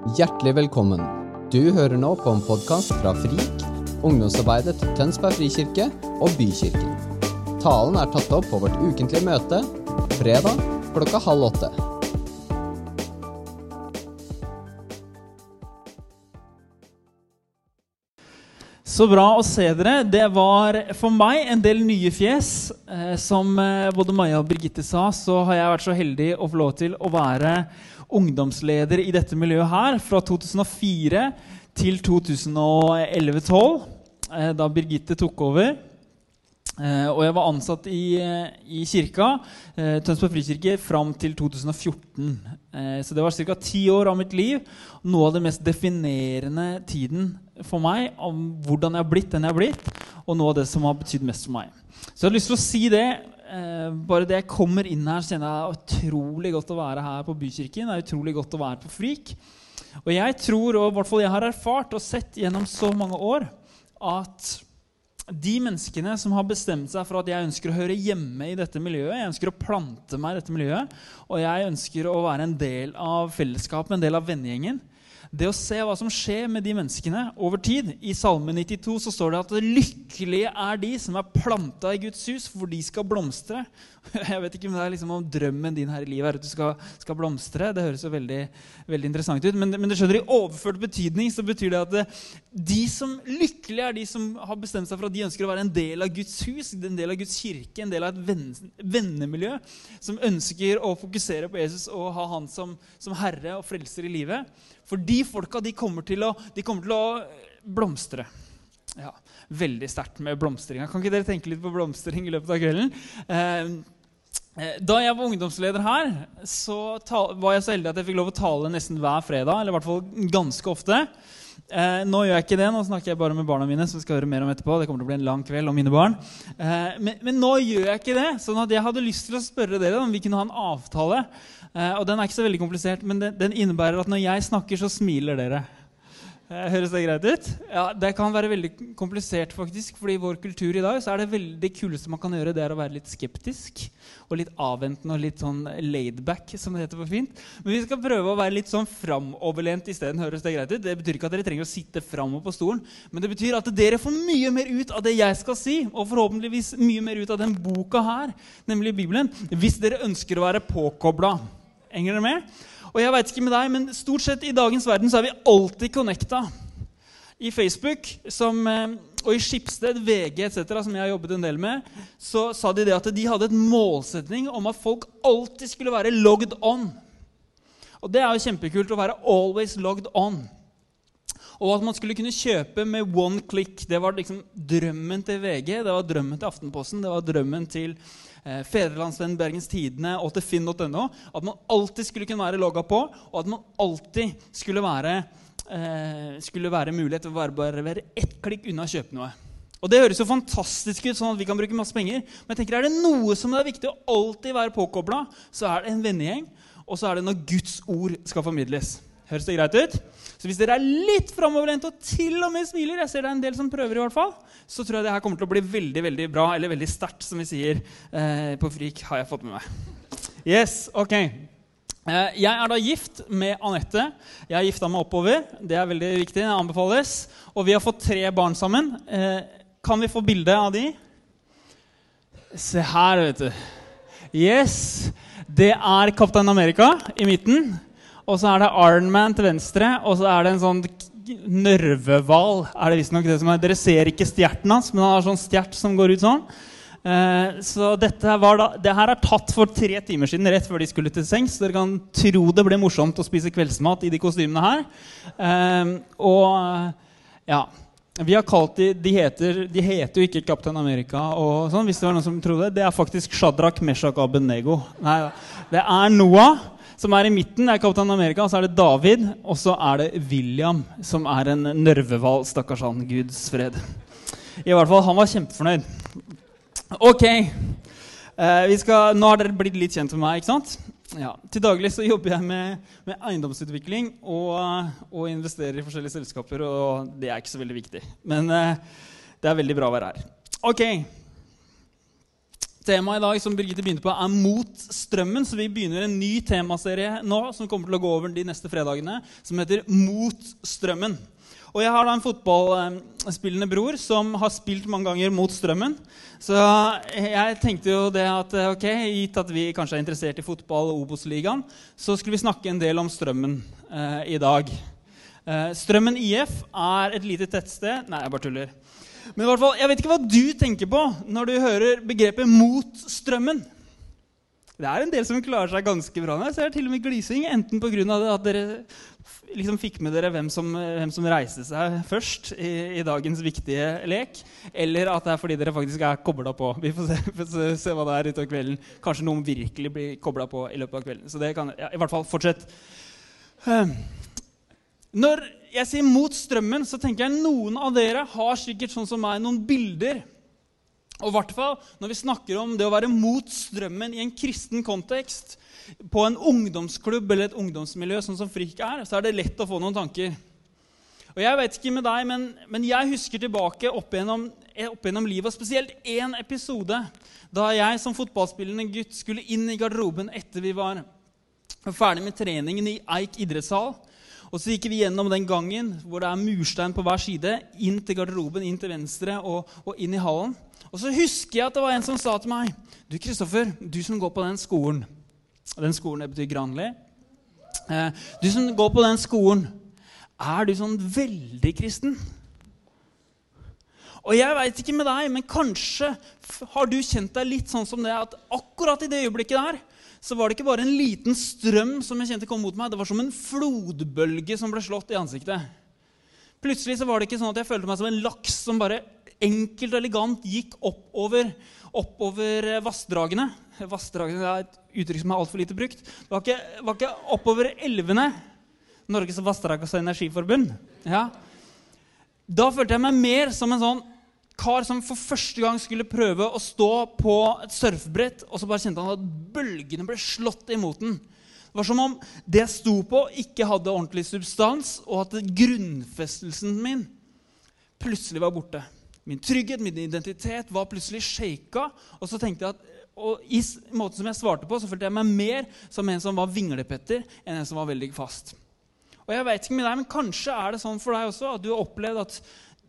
Hjertelig velkommen. Du hører nå på en podkast fra FRIK, ungdomsarbeidet til Tønsberg frikirke og Bykirken. Talen er tatt opp på vårt ukentlige møte fredag klokka halv åtte. Så bra å se dere. Det var for meg en del nye fjes. Eh, som eh, både Maja og Birgitte sa, så har jeg vært så heldig å få lov til å være ungdomsleder i dette miljøet her fra 2004 til 2011-2012, eh, da Birgitte tok over. Eh, og jeg var ansatt i, eh, i kirka, Tønsberg frikirke, fram til 2014. Eh, så det var ca. ti år av mitt liv. Noe av det mest definerende tiden for meg om hvordan jeg har blitt den jeg har blitt, og noe av det som har betydd mest for meg. Så jeg har lyst til å si det. Eh, bare det jeg kommer inn her, så kjenner jeg det er utrolig godt å være her på Bykirken. Det er utrolig godt å være på Frik. Og jeg tror, og i hvert fall jeg har erfart og sett gjennom så mange år, at de menneskene som har bestemt seg for at jeg ønsker å høre hjemme i dette miljøet, jeg ønsker å plante meg i dette miljøet, og jeg ønsker å være en del av fellesskapet, en del av vennegjengen Det å se hva som skjer med de menneskene over tid I Salme 92 så står det at lykkelige er de som er planta i Guds hus, for de skal blomstre. Jeg vet ikke om det er liksom om drømmen din her i livet er at du skal, skal blomstre. Det høres jo veldig, veldig interessant ut. Men, men du skjønner i overført betydning så betyr det at det, de som lykkelige er de som har bestemt seg for at de ønsker å være en del av Guds hus, en del av Guds kirke, en del av et venn, vennemiljø som ønsker å fokusere på Jesus og ha han som, som herre og frelser i livet. For de folka de kommer til å, kommer til å blomstre. Ja, Veldig sterkt med blomstringa. Kan ikke dere tenke litt på blomstring i løpet av kvelden? Eh, eh, da jeg var ungdomsleder her, så var jeg så heldig at jeg fikk lov å tale nesten hver fredag. eller i hvert fall ganske ofte. Eh, nå gjør jeg ikke det, nå snakker jeg bare med barna mine. som skal høre mer om etterpå. Det kommer til å bli en lang kveld om mine barn. Eh, men, men, nå gjør jeg ikke det. sånn at jeg hadde lyst til å spørre dere om vi kunne ha en avtale. Eh, og Den er ikke så veldig komplisert, men den, den innebærer at når jeg snakker, så smiler dere. Eh, høres det greit ut? Ja, Det kan være veldig komplisert, faktisk. fordi i vår kultur i dag så er det veldig kuleste man kan gjøre, det er å være litt skeptisk. Og litt avventende og litt sånn laidback, som det heter på fint. Men vi skal prøve å være litt sånn framoverlent isteden. Høres det greit ut? Det betyr ikke at dere trenger å sitte framover på stolen, men det betyr at dere får mye mer ut av det jeg skal si, og forhåpentligvis mye mer ut av den boka her, nemlig Bibelen, hvis dere ønsker å være påkobla. Henger dere med? Og jeg vet ikke med deg, men stort sett i dagens verden så er vi alltid connecta. I Facebook som, eh, og i Skipsted, VG etc., som jeg har jobbet en del med, så sa de det at de hadde et målsetning om at folk alltid skulle være logged on. Og det er jo kjempekult å være always logged on. Og at man skulle kunne kjøpe med one click. Det var liksom drømmen til VG, det var drømmen til Aftenposten, det var drømmen til eh, Fedrelandsvennen, Bergens Tidende og til finn.no. At man alltid skulle kunne være logga på, og at man alltid skulle være, eh, skulle være mulighet til å være, bare være ett klikk unna å kjøpe noe. Og Det høres jo fantastisk ut, sånn at vi kan bruke masse penger. Men jeg tenker, er det noe som er viktig å alltid være påkobla, så er det en vennegjeng. Og så er det når Guds ord skal formidles. Høres det greit ut? Så hvis dere er litt framoverlent og til og med smiler, jeg ser det er en del som prøver i hvert fall, så tror jeg det her kommer til å bli veldig veldig bra, eller veldig sterkt, som vi sier eh, på Frik, har jeg fått med meg. Yes, ok. Eh, jeg er da gift med Anette. Jeg har gifta meg oppover. Det er veldig viktig. det anbefales. Og vi har fått tre barn sammen. Eh, kan vi få bilde av de? Se her, vet du. Yes. Det er Kaptein Amerika i midten. Og så er det Ironman til venstre, og så er det en sånn nørvehval. er det visstnok det som er. Dere ser ikke stjerten hans, men han har sånn stjert som går ut sånn. Eh, så dette var da, det her er tatt for tre timer siden, rett før de skulle til sengs. Dere kan tro det ble morsomt å spise kveldsmat i de kostymene her. Eh, og ja vi har kalt de, de heter, de heter jo ikke Kaptein Amerika. og sånn, hvis Det var noen som trodde det. Det er faktisk Shadrach Meshach Abenego. Nei, det er Noah som er i midten, er Kaptein Amerika. Så er det David, og så er det William, som er en nervehval. Stakkars han. Guds fred. I hvert fall, han var kjempefornøyd. Ok. Eh, skal, nå har dere blitt litt kjent med meg. ikke sant? Ja. Til daglig så jobber jeg med, med eiendomsutvikling og, og, investerer i forskjellige selskaper. Og det er ikke så veldig viktig. Men eh, det er veldig bra å være her. Ok. Temaet i dag som Birgitte begynte på, er 'Mot strømmen'. Så vi begynner en ny temaserie nå som kommer til å gå over de neste fredagene, som heter 'Mot strømmen'. Og jeg har da en fotballspillende bror som har spilt mange ganger mot strømmen. Så jeg tenkte jo det at ok, gitt at vi kanskje er interessert i fotball og Obos-ligaen, så skulle vi snakke en del om strømmen eh, i dag. Eh, strømmen IF er et lite tettsted Nei, jeg bare tuller. Men i hvert fall, jeg vet ikke hva du tenker på når du hører begrepet 'mot strømmen'. Det er en del som klarer seg ganske bra. Jeg ser til og med glising, enten pga. at dere liksom fikk med dere hvem som, hvem som reiste seg først i, i, dagens viktige lek, eller at det er fordi dere faktisk er kobla på. Vi får se, får se, hva det er utover kvelden. Kanskje noen virkelig blir kobla på i løpet av kvelden. Så det kan, ja, i hvert fall, fortsett. Ehm, når jeg sier 'mot strømmen', så tenker jeg noen av dere har sikkert sånn som meg, noen bilder. Og hvert når vi snakker om det å være mot strømmen i en kristen kontekst, på en ungdomsklubb eller et ungdomsmiljø, sånn som Frik er, så er det lett å få noen tanker. Og Jeg vet ikke med deg, men, men jeg husker tilbake opp gjennom, opp gjennom livet, og spesielt én episode da jeg som fotballspillende gutt skulle inn i garderoben etter vi var ferdig med treningen i Eik idrettshall. Og så gikk vi gjennom den gangen hvor det er murstein på hver side, inn til garderoben, inn til venstre og, og, inn i hallen. Og så husker jeg at det var en som sa til meg Du, Kristoffer, du som går på den skolen Den skolen det betyr Granli. Eh, du som går på den skolen, er du sånn veldig kristen? Og jeg veit ikke med deg, men kanskje har du kjent deg litt sånn som det at akkurat i det øyeblikket der så var det ikke bare en liten strøm som jeg kjente kom mot meg. Det var som en flodbølge som ble slått i ansiktet. Plutselig så var det ikke sånn at jeg følte meg som en laks som bare enkelt og elegant gikk oppover, oppover vassdragene. Vassdragene er et uttrykk som er altfor lite brukt. Det var ikke, var ikke oppover elvene. Norges vassdrags- og energiforbund. Ja. Da følte jeg meg mer som en sånn kar som for første gang skulle prøve å stå på et surfebrett, og så bare kjente han at bølgene ble slått imot den. Det var som om det jeg sto på, ikke hadde ordentlig substans, og at grunnfestelsen min plutselig var borte. Min trygghet, min identitet var plutselig shaka. Og så tenkte jeg at, og i måten som jeg svarte på, så følte jeg meg mer som en som var vinglepetter, enn en som var veldig fast. Og jeg vet ikke med deg, men Kanskje er det sånn for deg også at du har opplevd at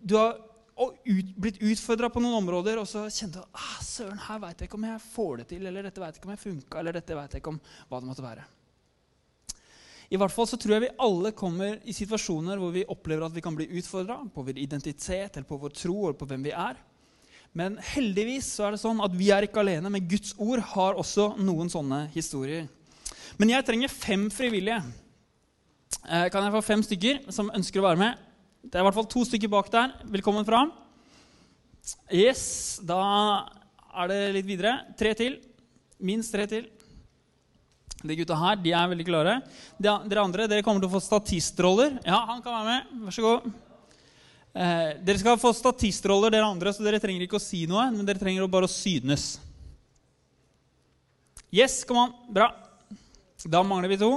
du har og ut, blitt utfordra på noen områder, og så kjente du ah, søren, her veit jeg ikke om jeg får det til, eller dette veit jeg ikke om jeg funka, eller dette veit jeg ikke om hva det måtte være. I hvert fall så tror jeg vi alle kommer i situasjoner hvor vi opplever at vi kan bli utfordra på vår identitet eller på vår tro eller på hvem vi er. Men heldigvis så er det sånn at vi er ikke alene, men Guds ord har også noen sånne historier. Men jeg trenger fem frivillige. Eh, kan jeg få fem stykker som ønsker å være med? Det er i hvert fall to stykker bak der. Velkommen fram. Yes, da er det litt videre. Tre til. Minst tre til. De gutta her de er veldig klare. De, dere andre dere kommer til å få statistroller. Ja, han kan være med. Vær så god. Eh, dere skal få statistroller, dere andre, så dere trenger ikke å si noe. Men dere trenger bare å synes. Yes, kom an. Bra. Da mangler vi to.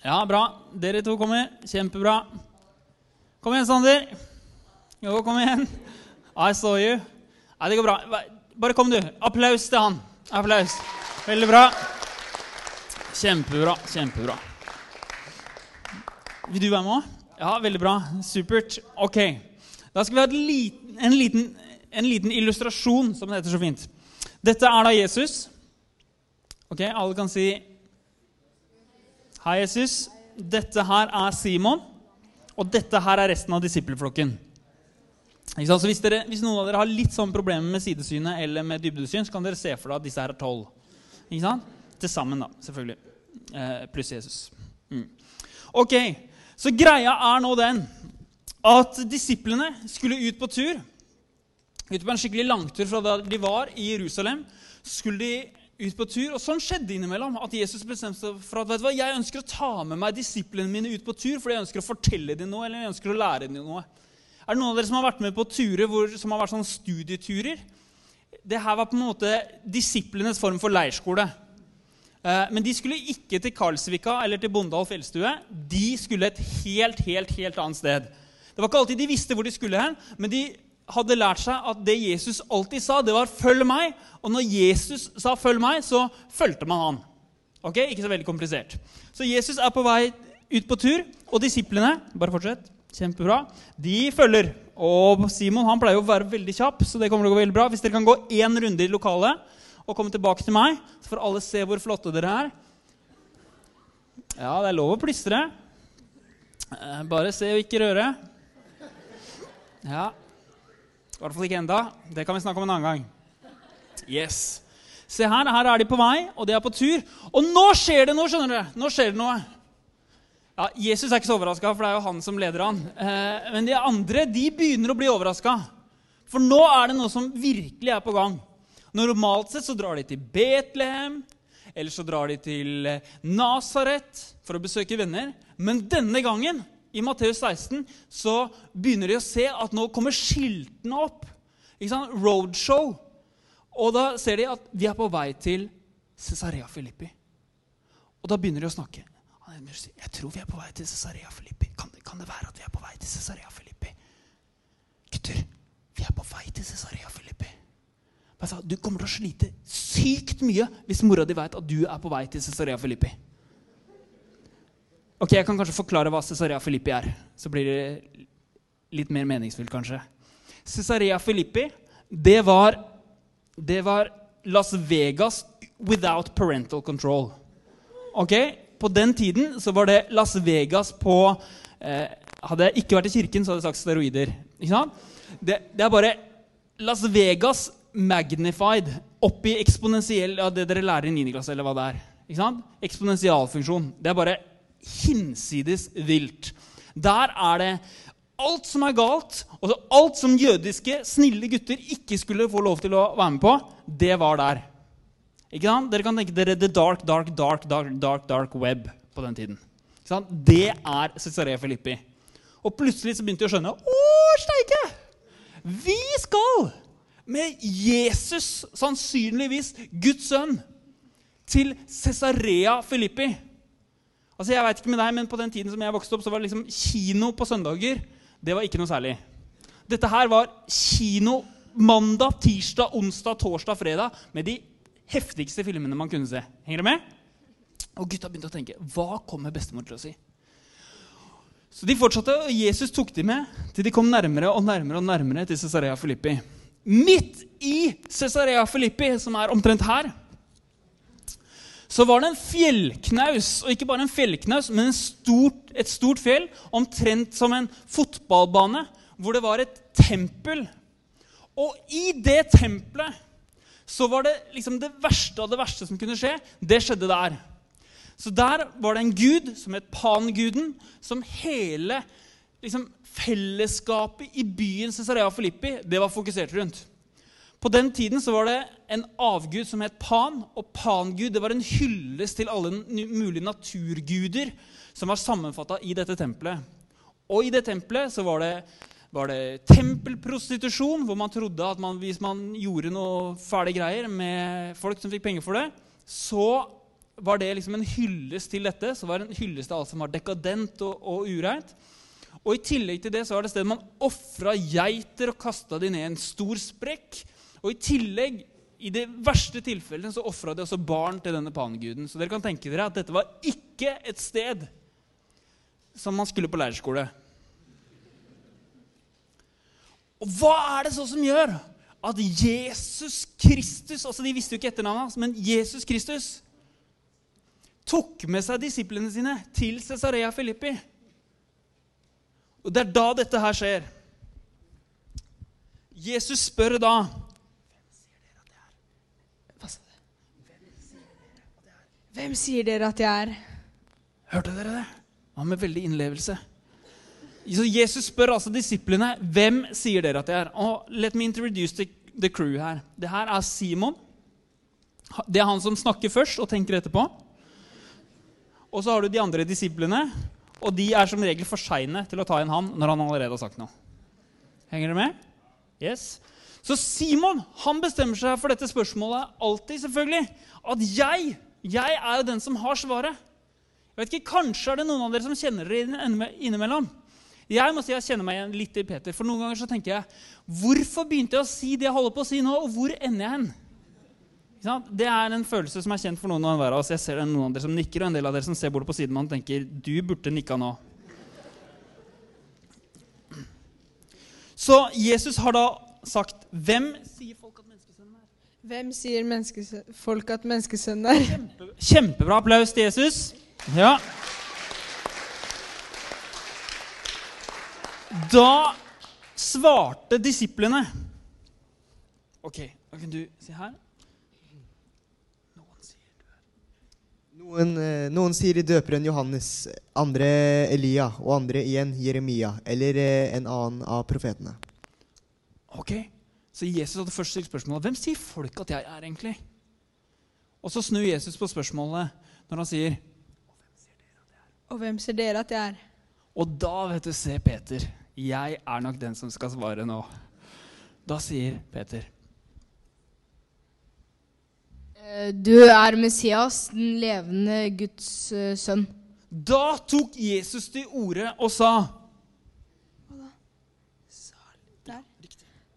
Ja, bra. Dere to kommer. Kjempebra. Kom igjen, Sander. Jo, kom igjen. I saw you. Nei, det går bra. Bare kom, du. Applaus til han. Applaus. Veldig bra. Kjempebra. Kjempebra. Vil du være med òg? Ja, veldig bra. Supert. Ok. Da skal vi ha liten, en, liten, en liten illustrasjon, som det heter så fint. Dette er da Jesus. Ok, Alle kan si Hei, Jesus. Dette her er Simon. Og dette her er resten av disippelflokken. Så hvis, dere, hvis, noen av dere har litt sånn problemer med sidesynet eller med dybdesyn, så kan dere se for dere at disse her er tolv. Ikke Til sammen, da, selvfølgelig. Eh, pluss Jesus. Mm. Ok, Så greia er nå den at disiplene skulle ut på tur. Ut på en skikkelig langtur fra da de var i Jerusalem. skulle de ut på tur. Og sånn skjedde innimellom. At Jesus bestemte seg for at vet du hva, jeg ønsker å ta med meg disiplene mine ut på tur fordi jeg ønsker å fortelle dem noe eller jeg ønsker å lære dem noe. Er det noen av dere som har vært med på turer hvor, som har vært sånn studieturer? Det her var på en måte disiplenes form for leirskole. Eh, men de skulle ikke til Karlsvika eller til Bondal fjellstue. De skulle et helt, helt, helt annet sted. Det var ikke alltid de visste hvor de skulle hen, men de hadde lært seg at det Jesus alltid sa, det var 'følg meg'. Og når Jesus sa 'følg meg', så fulgte man han. Ok? Ikke så veldig komplisert. Så Jesus er på vei ut på tur, og disiplene bare fortsett, kjempebra, de følger. Og Simon han pleier å være veldig kjapp, så det kommer til å gå veldig bra. Hvis dere kan gå én runde i lokalet og komme tilbake til meg, så får alle se hvor flotte dere er. Ja, det er lov å plystre. Eh, Bare se og ikke røre. Ja. I hvert fall ikke enda. Det kan vi snakke om en annen gang. Yes. Se her, her er de på vei, og de er på tur. Og nå skjer det noe! skjønner dere. Nå skjer det noe. Ja, Jesus er ikke så overraska, for det er jo han som leder han. Eh, men de andre de begynner å bli overraska. For nå er det noe som virkelig er på gang. Normalt sett så drar de til Betlehem, eller så drar de til eh, Nasaret for å besøke venner. Men denne gangen, i Matteus 16, så begynner de å se at nå kommer skiltene opp. Ikke sant? Roadshow. Og da ser de at vi er på vei til Cesarea Filippi. Og da begynner de å snakke. Jeg tror vi er på vei til Cesarea Filippi. Kan det, kan det være at vi er på vei til Cesarea Filippi? Gutter, vi er på vei til Cesarea Filippi. Jeg sa, Du kommer til å slite sykt mye hvis mora di vet at du er på vei til Cesarea Filippi. Ok, Jeg kan kanskje forklare hva Cesarea Filippi er. Så blir det litt mer meningsfullt, kanskje. Cesarea Filippi, det var, det var Las Vegas without parental control. Ok? På den tiden så var det Las Vegas på eh, Hadde jeg ikke vært i kirken, så hadde jeg sagt steroider. Ikke sant? Det, det er bare Las Vegas magnified opp i eksponentiell ja, Det dere lærer i 9. klasse, eller hva det er. Ikke sant? Eksponentialfunksjon. Det er bare hinsides vilt. Der er det alt som er galt, og alt som jødiske, snille gutter ikke skulle få lov til å være med på, det var der. Ikke sant? Dere kan tenke dere the dark, dark, dark, dark, dark, dark web på den tiden. Ikke sant? Det er Cesarea Filippi. Og plutselig så begynte de å skjønne Å, steike! Vi skal med Jesus, sannsynligvis Guds sønn, til Cesarea Filippi. Altså, jeg vet ikke med deg, men På den tiden som jeg vokste opp, så var liksom kino på søndager. Det var ikke noe særlig. Dette her var kino mandag, tirsdag, onsdag, torsdag, fredag med de heftigste filmene man kunne se. Henger du med? Og gutta begynte å tenke hva kommer bestemor til å si? Så de fortsatte, og Jesus tok de med til de kom nærmere og nærmere og nærmere til Cesarea Filippi. Midt i Cesarea Filippi, som er omtrent her, så var det en fjellknaus. Og ikke bare en fjellknaus, men en stort, et stort fjell, omtrent som en fotballbane, hvor det var et tempel. Og i det tempelet så var det liksom det verste av det verste som kunne skje. Det skjedde der. Så der var det en gud som het Panguden, som hele liksom, fellesskapet i byen Cesarea Filippi det var fokusert rundt. På den tiden så var det en avgud som het Pan. Og Pangud det var en hyllest til alle mulige naturguder som var sammenfatta i dette tempelet. Og i det tempelet så var det, var det tempelprostitusjon, hvor man trodde at man, hvis man gjorde noe fæle greier med folk som fikk penger for det, så var det liksom en hyllest til dette. Så var det en hyllest til alt som var dekadent og, og ureint. Og I tillegg til det så var det stedet man ofra geiter og kasta de ned en stor sprekk. Og i tillegg, i det verste tilfellet, så ofra de også barn til denne panguden. Så dere kan tenke dere at dette var ikke et sted som man skulle på leirskole. Og hva er det så som gjør at Jesus Kristus altså De visste jo ikke etternavnet hans, men Jesus Kristus tok med seg disiplene sine til Cesarea Filippi. Og det er da dette her skjer. Jesus spør da Hvem sier dere at jeg er? Hørte dere det? Han med veldig innlevelse. Så Jesus spør altså disiplene hvem sier dere at jeg er. Og let me introduce the, the crew her. Det her er Simon. Det er han som snakker først og tenker etterpå. Og så har du de andre disiplene, og de er som regel for seine til å ta inn han når han allerede har sagt noe. Henger dere med? Yes. Så Simon han bestemmer seg for dette spørsmålet alltid, selvfølgelig. At jeg jeg er jo den som har svaret. Jeg vet ikke, Kanskje er det noen av dere som kjenner dere innimellom. Jeg må si jeg kjenner meg igjen litt i Peter. For noen ganger så tenker jeg Hvorfor begynte jeg å si det jeg holder på å si nå, og hvor ender jeg hen? Det er en følelse som er kjent for noen av hver av oss. Jeg ser det noen av dere som nikker, og en del av dere som ser bort på siden og tenker du burde nikka nå. Så Jesus har da sagt Hvem sier folk at menneskesønnen er? Hvem sier folk at menneskesønnen er? Kjempe, kjempebra applaus til Jesus. Ja. Da svarte disiplene Ok, da kan du si her. Noen sier du er Noen, eh, noen sier døperen Johannes, andre Elia og andre igjen Jeremia eller eh, en annen av profetene. Ok, Så Jesus hadde først stilt spørsmålet hvem sier folk at jeg er egentlig? Og så snur Jesus på spørsmålet når han sier Og hvem ser dere at jeg er? Og da vet du, se Peter, jeg er nok den som skal svare nå. Da sier Peter Eh, Du er Messias, den levende Guds eh, sønn. Da tok Jesus til orde og sa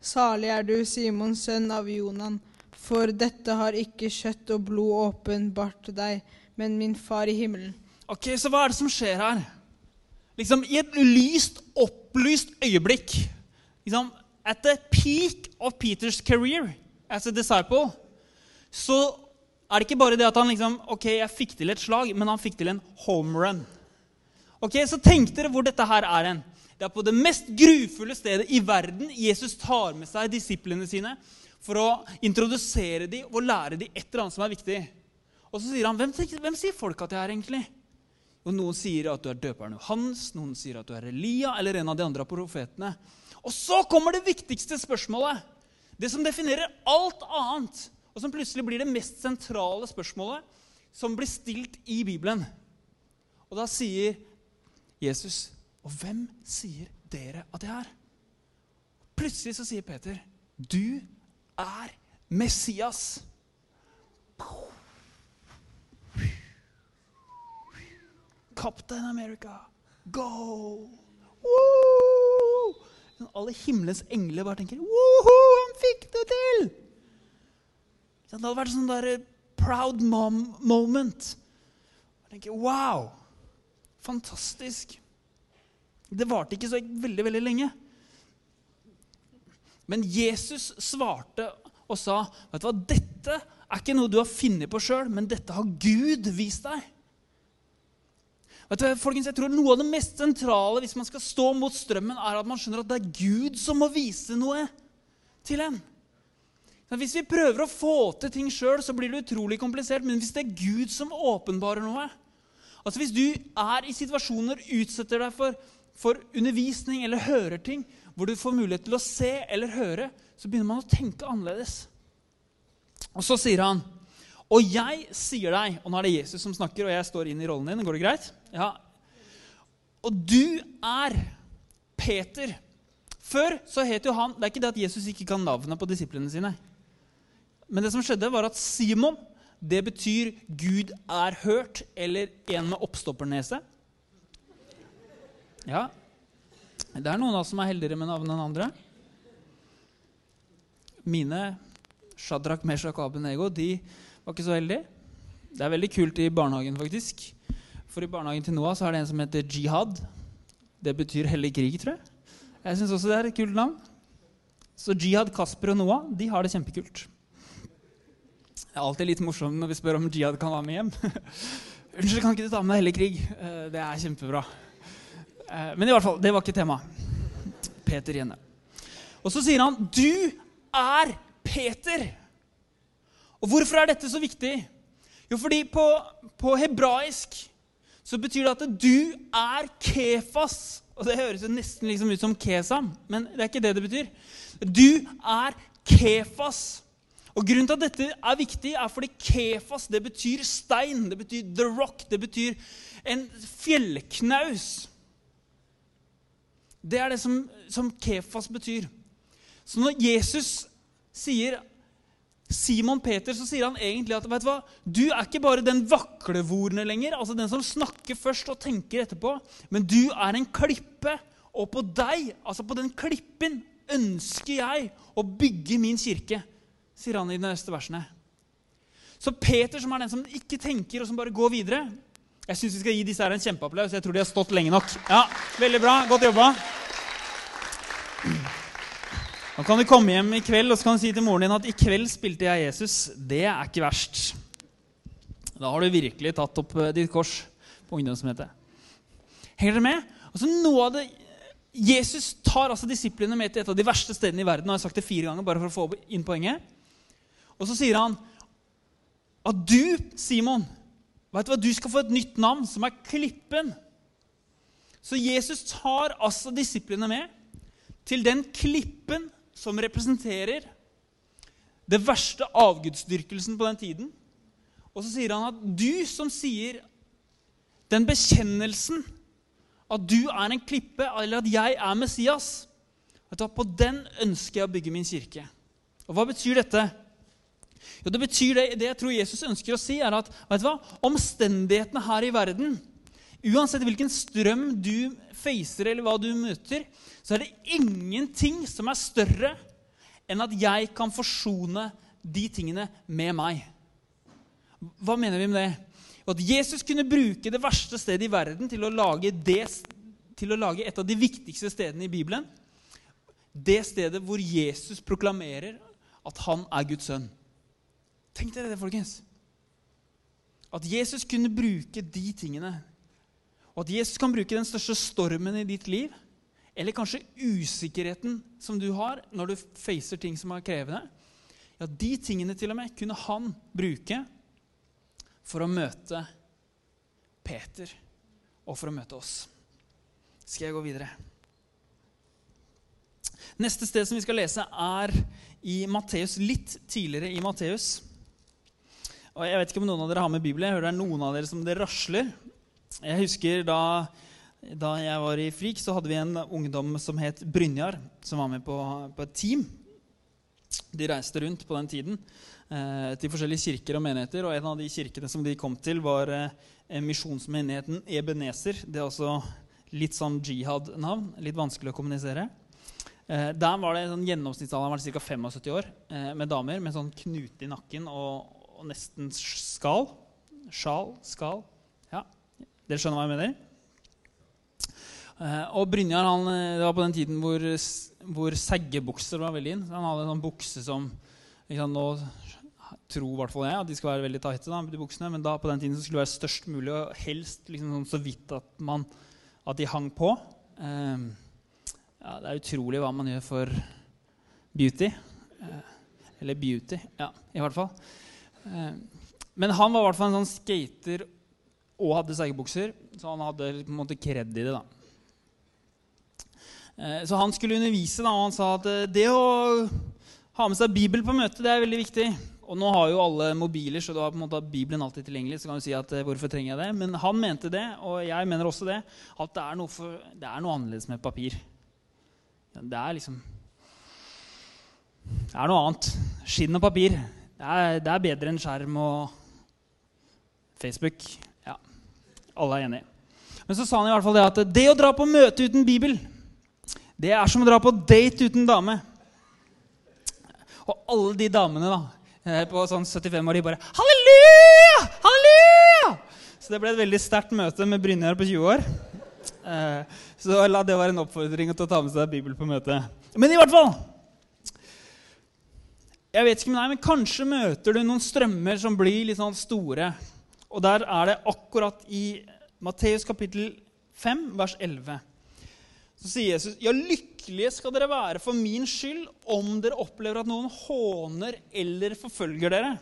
Salig er du, Simon, sønn av Jonan, for dette har ikke kjøtt og blod åpenbart deg, men min far i himmelen. Ok, Så hva er det som skjer her? Liksom I et lyst, opplyst øyeblikk liksom, At the peak of Peters career as a disciple så er det ikke bare det at han liksom Ok, jeg fikk til et slag, men han fikk til en home run. Ok, Så tenk dere hvor dette her er hen. Det er på det mest grufulle stedet i verden Jesus tar med seg disiplene sine for å introdusere dem og lære dem et eller annet som er viktig. Og så sier han, hvem, hvem sier folk at jeg er egentlig? Og Noen sier at du er døperen Johannes, noen sier at du er Elia eller en av de andre profetene. Og så kommer det viktigste spørsmålet. Det som definerer alt annet, og som plutselig blir det mest sentrale spørsmålet som blir stilt i Bibelen. Og da sier Jesus, og hvem sier dere at jeg er? Plutselig så sier Peter, du er Messias. Captain America, go! Woo! Alle himmelens engler bare tenker Woho, han fikk det til! Det hadde vært sånn der eh, proud mom moment. Jeg tenker, wow! Fantastisk. Det varte ikke så veldig, veldig lenge. Men Jesus svarte og sa, 'Vet du hva, dette er ikke noe du har funnet på sjøl, men dette har Gud vist deg.' Vet du, folkens, jeg tror Noe av det mest sentrale hvis man skal stå mot strømmen, er at man skjønner at det er Gud som må vise noe til en. Hvis vi prøver å få til ting sjøl, så blir det utrolig komplisert. Men hvis det er Gud som åpenbarer noe Altså Hvis du er i situasjoner, utsetter deg for, for undervisning eller hører ting, hvor du får mulighet til å se eller høre, så begynner man å tenke annerledes. Og så sier han og jeg sier deg Og nå er det Jesus som snakker, og jeg står inn i rollen din. Går det greit? Ja. Og du er Peter. Før så het jo han Det er ikke det at Jesus ikke kan navnet på disiplene sine. Men det som skjedde, var at Simon det betyr 'Gud er hørt', eller 'en med oppstoppernese'. Ja. Det er noen av oss som er heldigere med navn enn andre. Mine Shadrach, Meshach Abenego de var ikke så heldige. Det er veldig kult i barnehagen, faktisk. For i barnehagen til Noah så er det en som heter Jihad. Det betyr hellig krig, tror jeg. Jeg syns også det er et kult navn. Så Jihad, Kasper og Noah de har det kjempekult. Det er alltid litt morsomt når vi spør om Jihad kan være med hjem. Unnskyld, kan ikke du ta med deg hellig krig? Eh, Det er kjempebra. Eh, Men i hvert fall, det var ikke tema. Peter igjen. Og så sier han, 'Du er Peter'. Og hvorfor er dette så viktig? Jo, fordi på, på hebraisk så betyr det at du er kefas. Og det høres jo nesten liksom ut som kesam, men det er ikke det det betyr. Du er kefas. Og Grunnen til at dette er viktig, er fordi kefas det betyr stein. Det betyr the rock. Det betyr en fjellknaus. Det er det som, som kefas betyr. Så når Jesus sier Simon Peter, så sier han egentlig at vet du hva, du er ikke bare den vaklevorne lenger, altså den som snakker først og tenker etterpå, men du er en klippe, Og på deg, altså på den klippen, ønsker jeg å bygge min kirke, sier han i de neste versene. Så Peter, som er den som ikke tenker, og som bare går videre Jeg syns vi skal gi disse her en kjempeapplaus. Jeg tror de har stått lenge nok. Ja, Veldig bra. Godt jobba. Nå kan du komme hjem i kveld og så kan du si til moren din at i kveld spilte jeg Jesus. Det er ikke verst. Da har du virkelig tatt opp eh, ditt kors på ungdomsmøtet. Henger dere med? Altså noe av det, Jesus tar altså disiplene med til et av de verste stedene i verden. og jeg har sagt det fire ganger bare for å få inn poenget. Og så sier han at du, Simon, vet du hva, du skal få et nytt navn, som er Klippen. Så Jesus tar altså disiplene med til den klippen som representerer det verste avgudsdyrkelsen på den tiden. Og så sier han at du som sier den bekjennelsen at du er en klippe, eller at jeg er Messias, på den ønsker jeg å bygge min kirke. Og hva betyr dette? Jo, det betyr det, det jeg tror Jesus ønsker å si, er at vet du hva, omstendighetene her i verden Uansett hvilken strøm du facer, eller hva du møter, så er det ingenting som er større enn at jeg kan forsone de tingene med meg. Hva mener vi med det? At Jesus kunne bruke det verste stedet i verden til å lage, det, til å lage et av de viktigste stedene i Bibelen. Det stedet hvor Jesus proklamerer at han er Guds sønn. Tenk dere det, folkens. At Jesus kunne bruke de tingene. Og at Jesus kan bruke den største stormen i ditt liv, eller kanskje usikkerheten som du har når du facer ting som er krevende. Ja, de tingene til og med kunne han bruke for å møte Peter og for å møte oss. Skal jeg gå videre? Neste sted som vi skal lese, er i Matteus, litt tidligere i Matteus. Og Jeg vet ikke om noen av dere har med Bibelen. Jeg hører det er noen av dere som det rasler. Jeg husker da, da jeg var i Frik, så hadde vi en ungdom som het Brynjar, som var med på, på et team. De reiste rundt på den tiden eh, til forskjellige kirker og menigheter. Og en av de kirkene som de kom til, var eh, misjonsmenigheten Ebenezer. Det er også litt sånn jihad-navn. Litt vanskelig å kommunisere. Eh, der var det sånn Gjennomsnittsalderen var ca. 75 år eh, med damer med sånn knute i nakken og, og nesten skal. Sjal, skal. Ja, Dere skjønner hva jeg mener? Eh, og Brynjar han, eh, det var på den tiden hvor, hvor seggebukser var veldig inn. Han hadde en sånn bukse som liksom, Nå tror i hvert fall jeg at de skal være veldig tighte, da, de buksene, men da på den tiden skulle det være størst mulig, og helst liksom, sånn, så vidt at, man, at de hang på. Um, ja, det er utrolig hva man gjør for beauty. Eh, eller beauty, ja, i hvert fall. Eh, men han var i hvert fall en sånn skater og hadde seggebukser, så han hadde på en måte kred i det. da. Eh, så han skulle undervise, da, og han sa at eh, det å ha med seg Bibel på møte det er veldig viktig. Og nå har jo alle mobiler, så du har på en måte Bibelen alltid tilgjengelig. så kan du si at hvorfor trenger jeg det? Men han mente det, og jeg mener også det, at det er noe, for, det er noe annerledes med papir. Det er liksom Det er noe annet. Skinn og papir. Det er, det er bedre enn skjerm og Facebook. Ja, alle er enige. Men så sa han i hvert fall det at det å dra på møte uten Bibel, det er som å dra på date uten dame. Og alle de damene da, eh, på sånn 75 år, de bare Halleluja! Halleluja! Så det ble et veldig sterkt møte med Brynjar på 20 år. Eh, så la det være en oppfordring til å ta med seg Bibel på møte. Men i hvert fall jeg vet ikke med deg, men Kanskje møter du noen strømmer som blir litt sånn store. Og der er det akkurat i Matteus kapittel 5, vers 11. Så sier Jesus, ja, lykkelige skal dere være for min skyld om dere opplever at noen håner eller forfølger dere.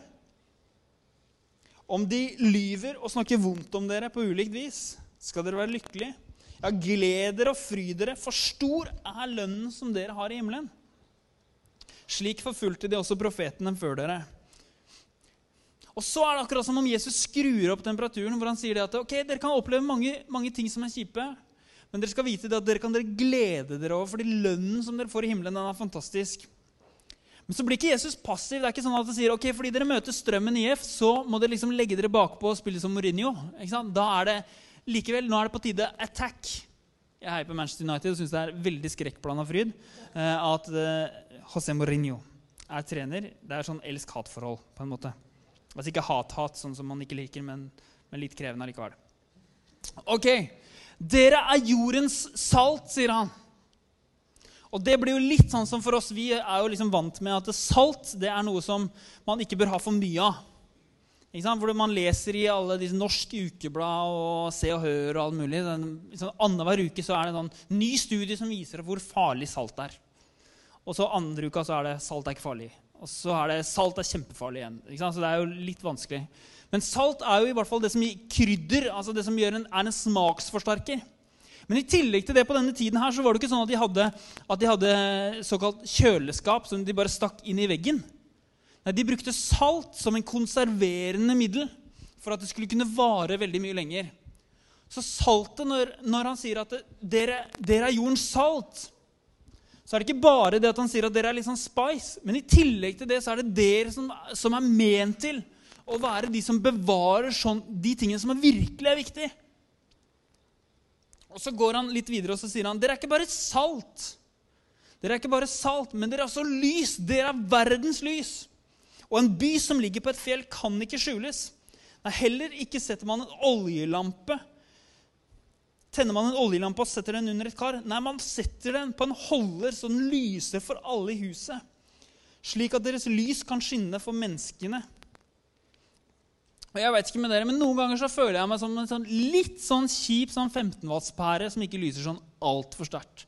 Om de lyver og snakker vondt om dere på ulikt vis, skal dere være lykkelige. Ja, gled dere og fry dere, for stor er lønnen som dere har i himmelen. Slik forfulgte de også profetene før dere. Og så er det akkurat som om Jesus skrur opp temperaturen. hvor han sier at ok, dere kan oppleve mange, mange ting som er kjipe, men dere skal vite at dere kan dere glede dere over, fordi lønnen som dere får i himmelen, den er fantastisk. Men så blir ikke Jesus passiv. Det er ikke sånn at han sier ok, fordi dere møter strømmen i IF, så må dere liksom legge dere bakpå og spille som Mourinho. Da er det likevel, nå er det på tide attack. Jeg heier på Manchester United og syns det er veldig skrekkblanda fryd eh, at eh, José Mourinho er trener. Det er sånn elsk-hat-forhold, på en måte. Altså ikke hat-hat, sånn som man ikke liker, men, men litt krevende allikevel. Ok, dere er jordens salt, sier han. Og det blir jo litt sånn som for oss. Vi er jo liksom vant med at salt det er noe som man ikke bør ha for mye av. Ikke sant? Hvor man leser i alle disse norske ukeblad og Se og Hør og alt mulig. Sånn, Annenhver uke så er det en sånn ny studie som viser hvor farlig salt er. Og så andre uka så er det salt er ikke farlig. Og så er det salt er kjempefarlig igjen. Så det er jo litt vanskelig. Men salt er jo i hvert fall det som gir krydder, altså det som en, er en smaksforsterker. Men i tillegg til det på denne tiden her, så var det ikke sånn at de hadde, at de hadde såkalt kjøleskap som de bare stakk inn i veggen. Nei, De brukte salt som en konserverende middel for at det skulle kunne vare veldig mye lenger. Så saltet, når, når han sier at dere, dere, er jordens salt, så er det ikke bare det at han sier at dere er litt sånn spice, men i tillegg til det så er det dere som, som er ment til å være de som bevarer sånn, de tingene som er virkelig er viktige. Og Så går han litt videre og så sier han, dere er ikke bare salt. Dere er ikke bare salt, men dere er også lys. Dere er verdens lys. Og en by som ligger på et fjell, kan ikke skjules. Nei, heller ikke setter man en oljelampe. Tenner man en oljelampe og setter den under et kar? Nei, man setter den på en holder så den lyser for alle i huset. Slik at deres lys kan skinne for menneskene. Og jeg vet ikke med dere, men Noen ganger så føler jeg meg som en sånn litt sånn kjip sånn 15-wattspære som ikke lyser sånn altfor sterkt.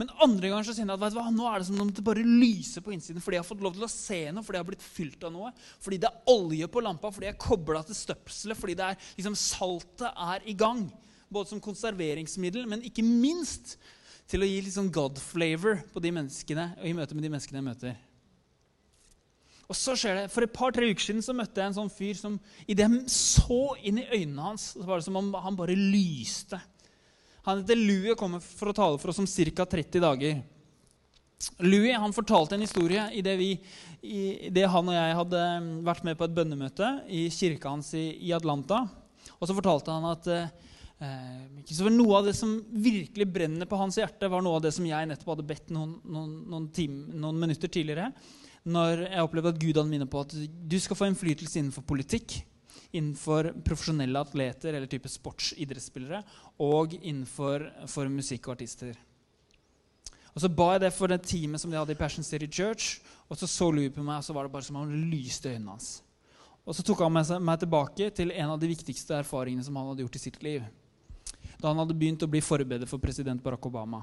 Men andre ganger så kjenner jeg at vet du hva, nå er det som om det bare lyser på innsiden fordi jeg har fått lov til å se noe, fordi jeg har blitt fylt av noe, fordi det er olje på lampa, fordi jeg er kobla til støpselet, fordi det er, liksom, saltet er i gang. Både som konserveringsmiddel, men ikke minst til å gi liksom God flavor på de menneskene, og i møte med de menneskene jeg møter. Og så skjer det, For et par-tre uker siden så møtte jeg en sånn fyr som idet jeg så inn i øynene hans, så var det som om han bare lyste. Han heter Louie og kommer for å tale for oss om ca. 30 dager. Louis han fortalte en historie i det, vi, i det han og jeg hadde vært med på et bønnemøte i kirka hans i, i Atlanta. Og så fortalte han at eh, noe av det som virkelig brenner på hans hjerte, var noe av det som jeg nettopp hadde bedt noen, noen, noen, time, noen minutter tidligere. Når jeg opplevde at Gud hadde minnet på at du skal få innflytelse innenfor politikk innenfor profesjonelle atleter eller type sportsidrettsspillere og innenfor for musikk og artister. Og Så ba jeg det for det teamet som de hadde i Passion City Church. Og så så Louis på meg, og så var det bare som om han lyste i øynene hans. Og så tok han meg tilbake til en av de viktigste erfaringene som han hadde gjort i sitt liv. Da han hadde begynt å bli forberedt for president Barack Obama.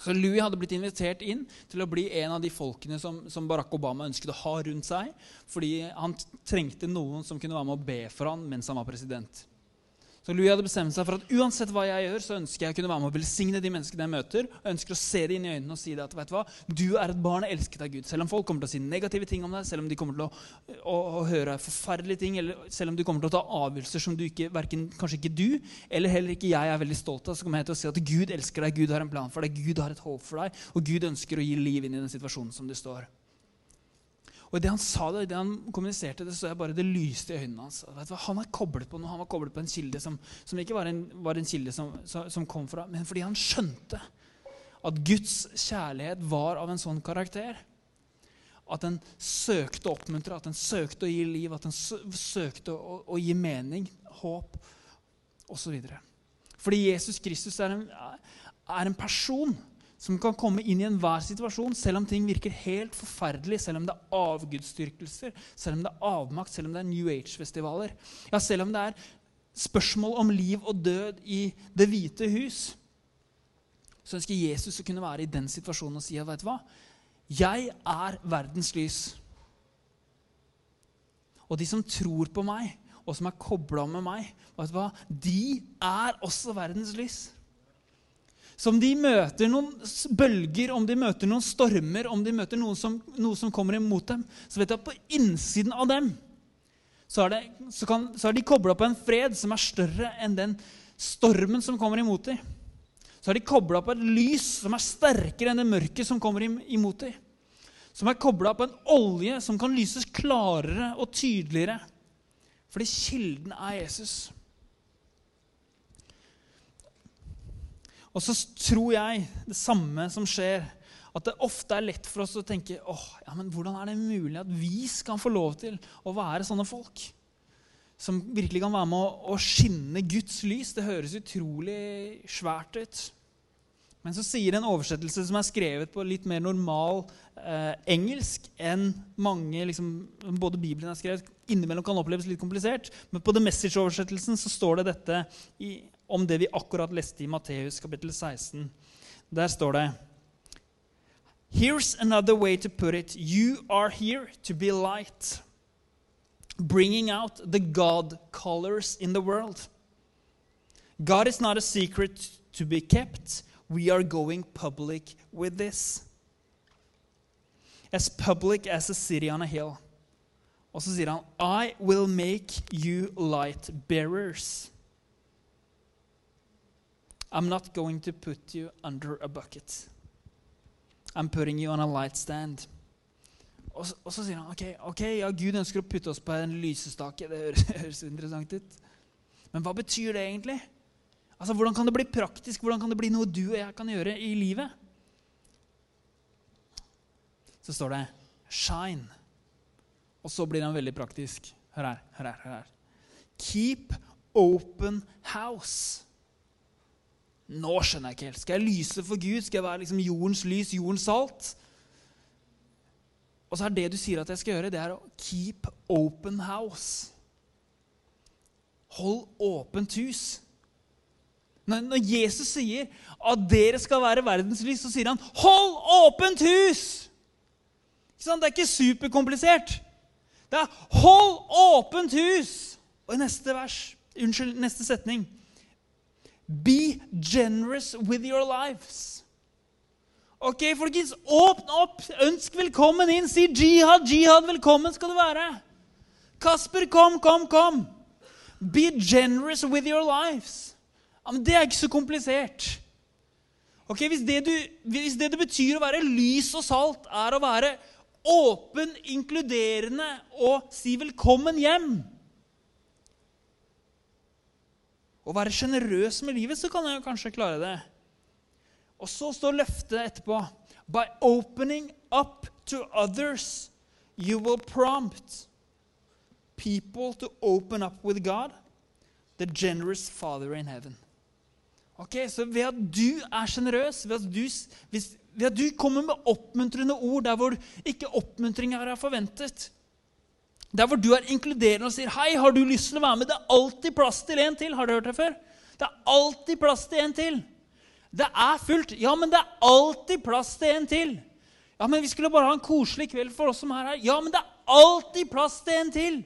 Så Louis hadde blitt invitert inn til å bli en av de folkene som, som, Barack Obama ønsket å ha rundt seg, fordi han trengte noen som kunne være med å be for han mens han var president. Så Louis hadde bestemt seg for at uansett hva jeg gjør, så ønsker jeg å kunne være med å velsigne de menneskene jeg møter. og ønsker å se dem inn i øynene og si det at vet du hva, du er et barn elsket av Gud. Selv om folk kommer til å si negative ting om deg, selv om de kommer til å, å, å høre forferdelige ting, eller selv om de kommer til å ta avgjørelser som du ikke, verken, kanskje ikke du eller heller ikke jeg er veldig stolt av, så kommer jeg til å si at Gud elsker deg, Gud har en plan for deg, Gud har et håp for deg, og Gud ønsker å gi liv inn i den situasjonen som du står. Og idet han sa det, det han kommuniserte det, så jeg bare det lyste i øynene hans. Han er koblet på noe, han var koblet på en kilde som, som ikke var en, var en kilde som, som, kom fra Men fordi han skjønte at Guds kjærlighet var av en sånn karakter. At den søkte å oppmuntre, at den søkte å gi liv, at den søkte å, å gi mening, håp osv. Fordi Jesus Kristus er en, er en person som kan komme inn i enhver situasjon, selv om ting virker helt forferdelig, selv om det er avgudsdyrkelser, selv om det er avmakt, selv om det er New Age-festivaler. Ja, selv om det er spørsmål om liv og død i Det hvite hus. Så ønsker Jesus å kunne være i den situasjonen og si at veit du hva? Jeg er verdens lys. Og de som tror på meg, og som er kobla med meg, vet du hva? de er også verdens lys. Så om de møter noen bølger, om de møter noen stormer, om de møter noe som, noe som kommer imot dem, så vet du at på innsiden av dem så er, det, så kan, så er de kobla på en fred som er større enn den stormen som kommer imot dem. Så er de kobla på et lys som er sterkere enn det mørket som kommer imot dem. Som er kobla på en olje som kan lyses klarere og tydeligere. Fordi kilden er Jesus. Og så tror jeg det samme som skjer, at det ofte er lett for oss å tenke åh, ja, men hvordan er det mulig at vi skal få lov til å være sånne folk? Som virkelig kan være med å, å skinne Guds lys. Det høres utrolig svært ut. Men så sier en oversettelse som er skrevet på litt mer normal eh, engelsk enn mange liksom, Både Bibelen er skrevet, innimellom kan oppleves litt komplisert. Men på The Message-oversettelsen så står det dette i, om det vi akkurat leste i Matteus kapittel 16. Der står det Here's another way to put it. You are here to be light, bringing out the God colors in the world. God is not a secret to be kept. We are going public with this. As public as a city on a hill. Og så sier han, I will make you light bearers. I'm not going to put you under a bucket. I'm putting you on a light stand. Og så, og så sier han ok, ok, ja, Gud ønsker å putte oss på en lysestake. Det høres, høres interessant ut. Men hva betyr det egentlig? Altså, Hvordan kan det bli praktisk? Hvordan kan det bli noe du og jeg kan gjøre i livet? Så står det 'shine'. Og så blir han veldig praktisk. Hør her, hør her. hør her. Keep open house. Nå skjønner jeg ikke helt. Skal jeg lyse for Gud? Skal jeg være liksom jordens lys, jordens salt? Og så er det du sier at jeg skal gjøre, det er å keep open house. Hold åpent hus. Når, Jesus sier at dere skal være verdenslys, så sier han 'hold åpent hus'! Det er ikke superkomplisert. Det er 'hold åpent hus'. Og i neste vers, unnskyld, neste setning Be generous with your lives. Ok, folkens, åpne opp. Ønsk velkommen inn. Si jihad, jihad, velkommen skal du være. Kasper, kom, kom, kom. Be generous with your lives. Ja, men Det er ikke så komplisert. Ok, hvis det, du, hvis det det betyr å være lys og salt, er å være åpen, inkluderende og si velkommen hjem Å være sjenerøs med livet, så kan jeg kanskje klare det. Og så står løftet etterpå. By opening up to others, you will prompt people to open up with God, the generous Father in heaven. Ok, Så ved at du er sjenerøs, ved, ved, at du kommer med oppmuntrende ord der hvor ikke oppmuntring er forventet, der hvor du er inkluderende og sier 'Hei, har du lyst til å være med?' Det er alltid plass til en til. Har du hørt det før? Det er alltid plass til en til. Det er fullt. Ja, men det er alltid plass til en til. Ja, men vi skulle bare ha en koselig kveld for oss som er her. Ja, men det er alltid plass til en til.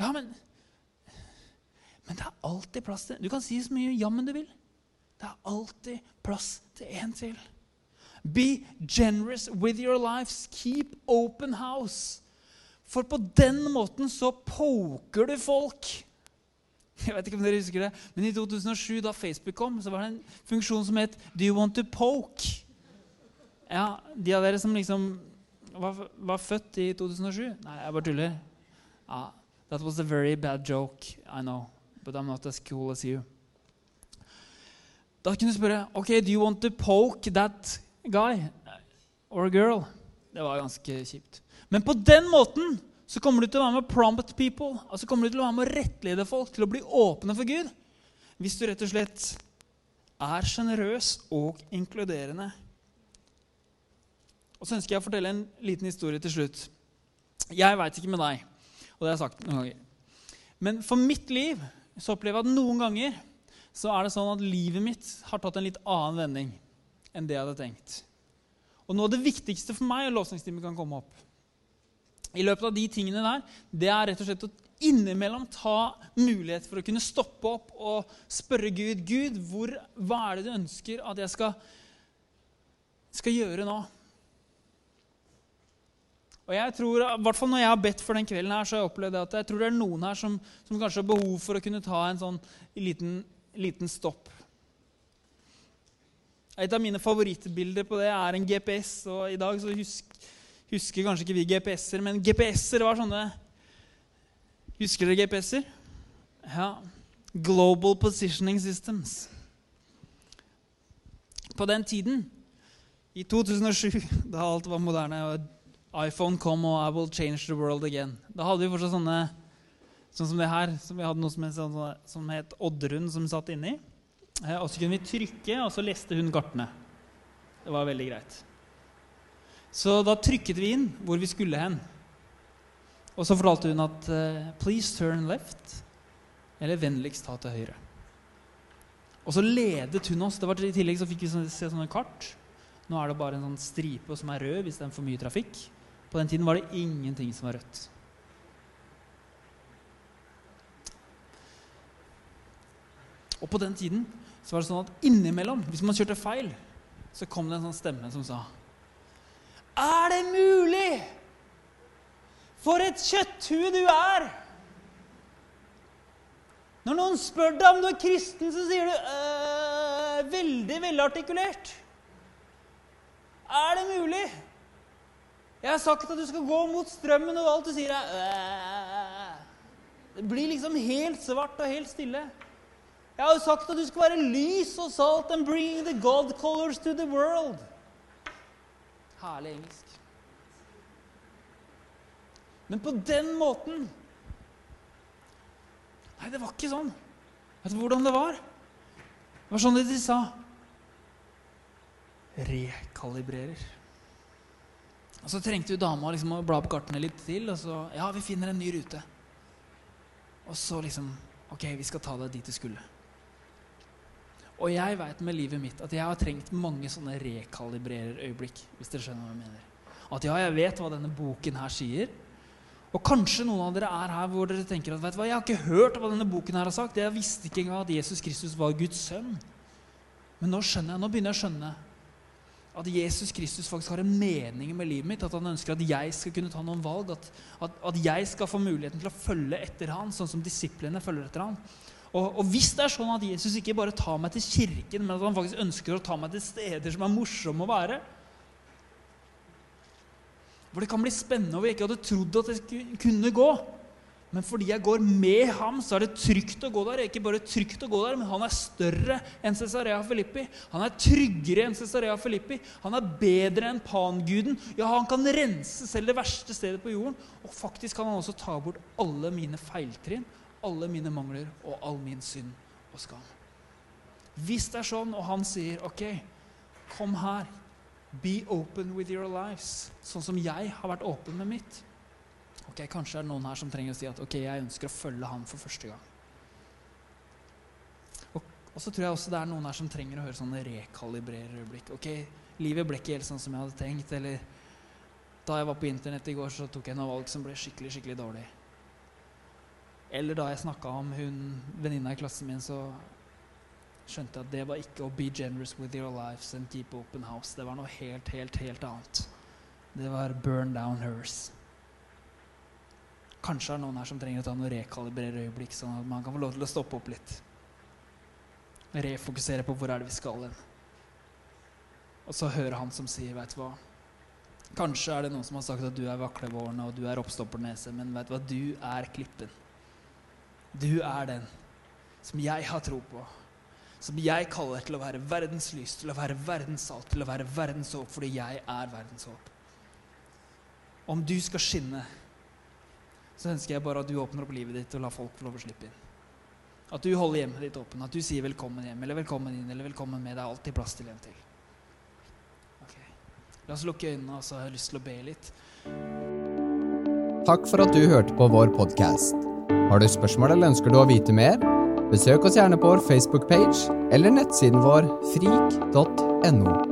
Ja, men Men det er alltid plass til Du kan si så mye jammen du vil. Det er alltid plass til en til. Be generous with your lives. Keep open house. For på den måten så poker du folk. Jeg vet ikke om dere husker det, men I 2007, da Facebook kom, så var det en funksjon som het Do you want to poke? Ja, De av dere som liksom var, var født i 2007 Nei, jeg bare tuller. Ja, that was a very bad joke. I know. But I'm not as cool as you. Da kunne du spørre ok, do you want to poke that guy or girl. Det var ganske kjipt. Men på den måten så kommer du til å være med å prompt people. altså kommer du til å være med å rettlede folk til å bli åpne for Gud. Hvis du rett og slett er sjenerøs og inkluderende. Og så ønsker jeg å fortelle en liten historie til slutt. Jeg veit ikke med deg, og det har jeg sagt noen ganger. Men for mitt liv så opplever jeg at noen ganger så er det sånn at livet mitt har tatt en litt annen vending enn det jeg hadde tenkt. Og noe av det viktigste for meg, og lovsangstimen kan komme opp, i løpet av de tingene der, det er rett og slett å innimellom ta mulighet for å kunne stoppe opp og spørre Gud Gud, hvor, hva er det du ønsker at jeg skal, skal gjøre nå? Og jeg tror, i hvert fall Når jeg har bedt for den kvelden, her, så har jeg opplevd at jeg tror det er noen her som, som kanskje har behov for å kunne ta en sånn liten, liten stopp. Et av mine favorittbilder på det er en GPS. og I dag så husk, husker kanskje ikke vi GPS-er, men GPS-er var sånne Husker dere GPS-er? Ja. Global Positioning Systems. På den tiden, i 2007, da alt var moderne, og iPhone kom og I will change the world again, da hadde vi fortsatt sånne sånn som det her, som vi hadde noe som het, sånn, som het Oddrun, som satt inni. Eh, og så kunne vi trykke, og så leste hun kartene. Det var veldig greit. Så da trykket vi inn hvor vi skulle hen. Og så fortalte hun at uh, 'please turn left', eller 'vennligst ta til høyre'. Og så ledet hun oss. det var I tillegg så fikk vi se sånne kart. Nå er det bare en sånn stripe som er rød hvis det er for mye trafikk. På den tiden var det ingenting som var rødt. Og på den tiden så var det sånn at innimellom, hvis man kjørte feil, så kom det en sånn stemme som sa Er det mulig? For et kjøtthue du er! Når noen spør deg om du er kristen, så sier du øh, veldig velartikulert. Er det mulig? Jeg har sagt at du skal gå mot strømmen, og alt du sier, er øh. Det blir liksom helt svart og helt stille. Jeg har jo sagt at du skal være lys og salt and bring the God colors to the world. Herlig engelsk. Men på den måten Nei, det var ikke sånn. Vet du hvordan det var? Det var sånn de sa. Rekalibrerer. Og Så trengte jo dama liksom å bla opp kartene litt til, og så Ja, vi finner en ny rute. Og så liksom Ok, vi skal ta deg dit du skulle. Og jeg veit med livet mitt at jeg har trengt mange sånne rekalibrerer-øyeblikk. Hvis dere skjønner hva jeg mener. At ja, jeg vet hva denne boken her sier. Og kanskje noen av dere er her hvor dere tenker at vet du hva, jeg har ikke hørt hva denne boken her har sagt. Jeg visste ikke engang at Jesus Kristus var Guds sønn. Men nå skjønner jeg, nå begynner jeg å skjønne at Jesus Kristus faktisk har en mening med livet mitt. At han ønsker at jeg skal kunne ta noen valg. At, at, at jeg skal få muligheten til å følge etter han, sånn som disiplene følger etter han. Og, og, hvis det er sånn at Jesus ikke bare tar meg til kirken, men at han faktisk ønsker å ta meg til steder som er morsomme å være Hvor det kan bli spennende hvor jeg ikke hadde trodd at det kunne gå. Men fordi jeg går med ham, så er det trygt å gå der. Ikke bare trygt å gå der, men han er større enn Cesarea Filippi. Han er tryggere enn Cesarea Filippi. Han er bedre enn panguden. Ja, han kan rense selv det verste stedet på jorden. Og faktisk kan han også ta bort alle mine feiltrinn alle mine mangler og all min synd og skam. Hvis det er sånn, og han sier, 'OK, kom her. Be open with your lives', sånn som jeg har vært åpen med mitt. Ok, Kanskje er det noen her som trenger å si at 'ok, jeg ønsker å følge han for første gang'. Og, og så tror jeg også det er noen her som trenger å høre sånne rekalibrerende øyeblikk. Ok, livet ble ikke helt sånn som jeg hadde tenkt. Eller da jeg var på internett i går, så tok jeg noen valg som ble skikkelig, skikkelig dårlig. Eller da jeg snakka om hun venninna i klassen min, så skjønte at det var ikke å be generous with your lives and keep open house. Det var noe helt, helt, helt annet. Det var burn down hers. Kanskje er det noen her som trenger å ta noen rekalibrere øyeblikk, sånn at man kan få lov til å stoppe opp litt. Refokusere på hvor er det vi skal hen. Og så høre han som sier, veit du hva Kanskje er det noen som har sagt at du er vaklevårene og du er oppstoppernese, men vet du hva, du er klippen. Du er den som jeg har tro på. Som jeg kaller til å være verdens lys, til å være verdens salt, til å være verdens håp, fordi jeg er verdens håp. Om du skal skinne, så ønsker jeg bare at du åpner opp livet ditt og lar folk få lov å slippe inn. At du holder hjemmet ditt åpent, at du sier 'velkommen hjem' eller 'velkommen inn' eller 'velkommen med'. Det er alltid plass til en til. Okay. La oss lukke øynene, og så har jeg lyst til å be litt. Takk for at du hørte på vår podkast. Har du spørsmål eller ønsker du å vite mer? Besøk oss gjerne på vår Facebook-page eller nettsiden vår frik.no.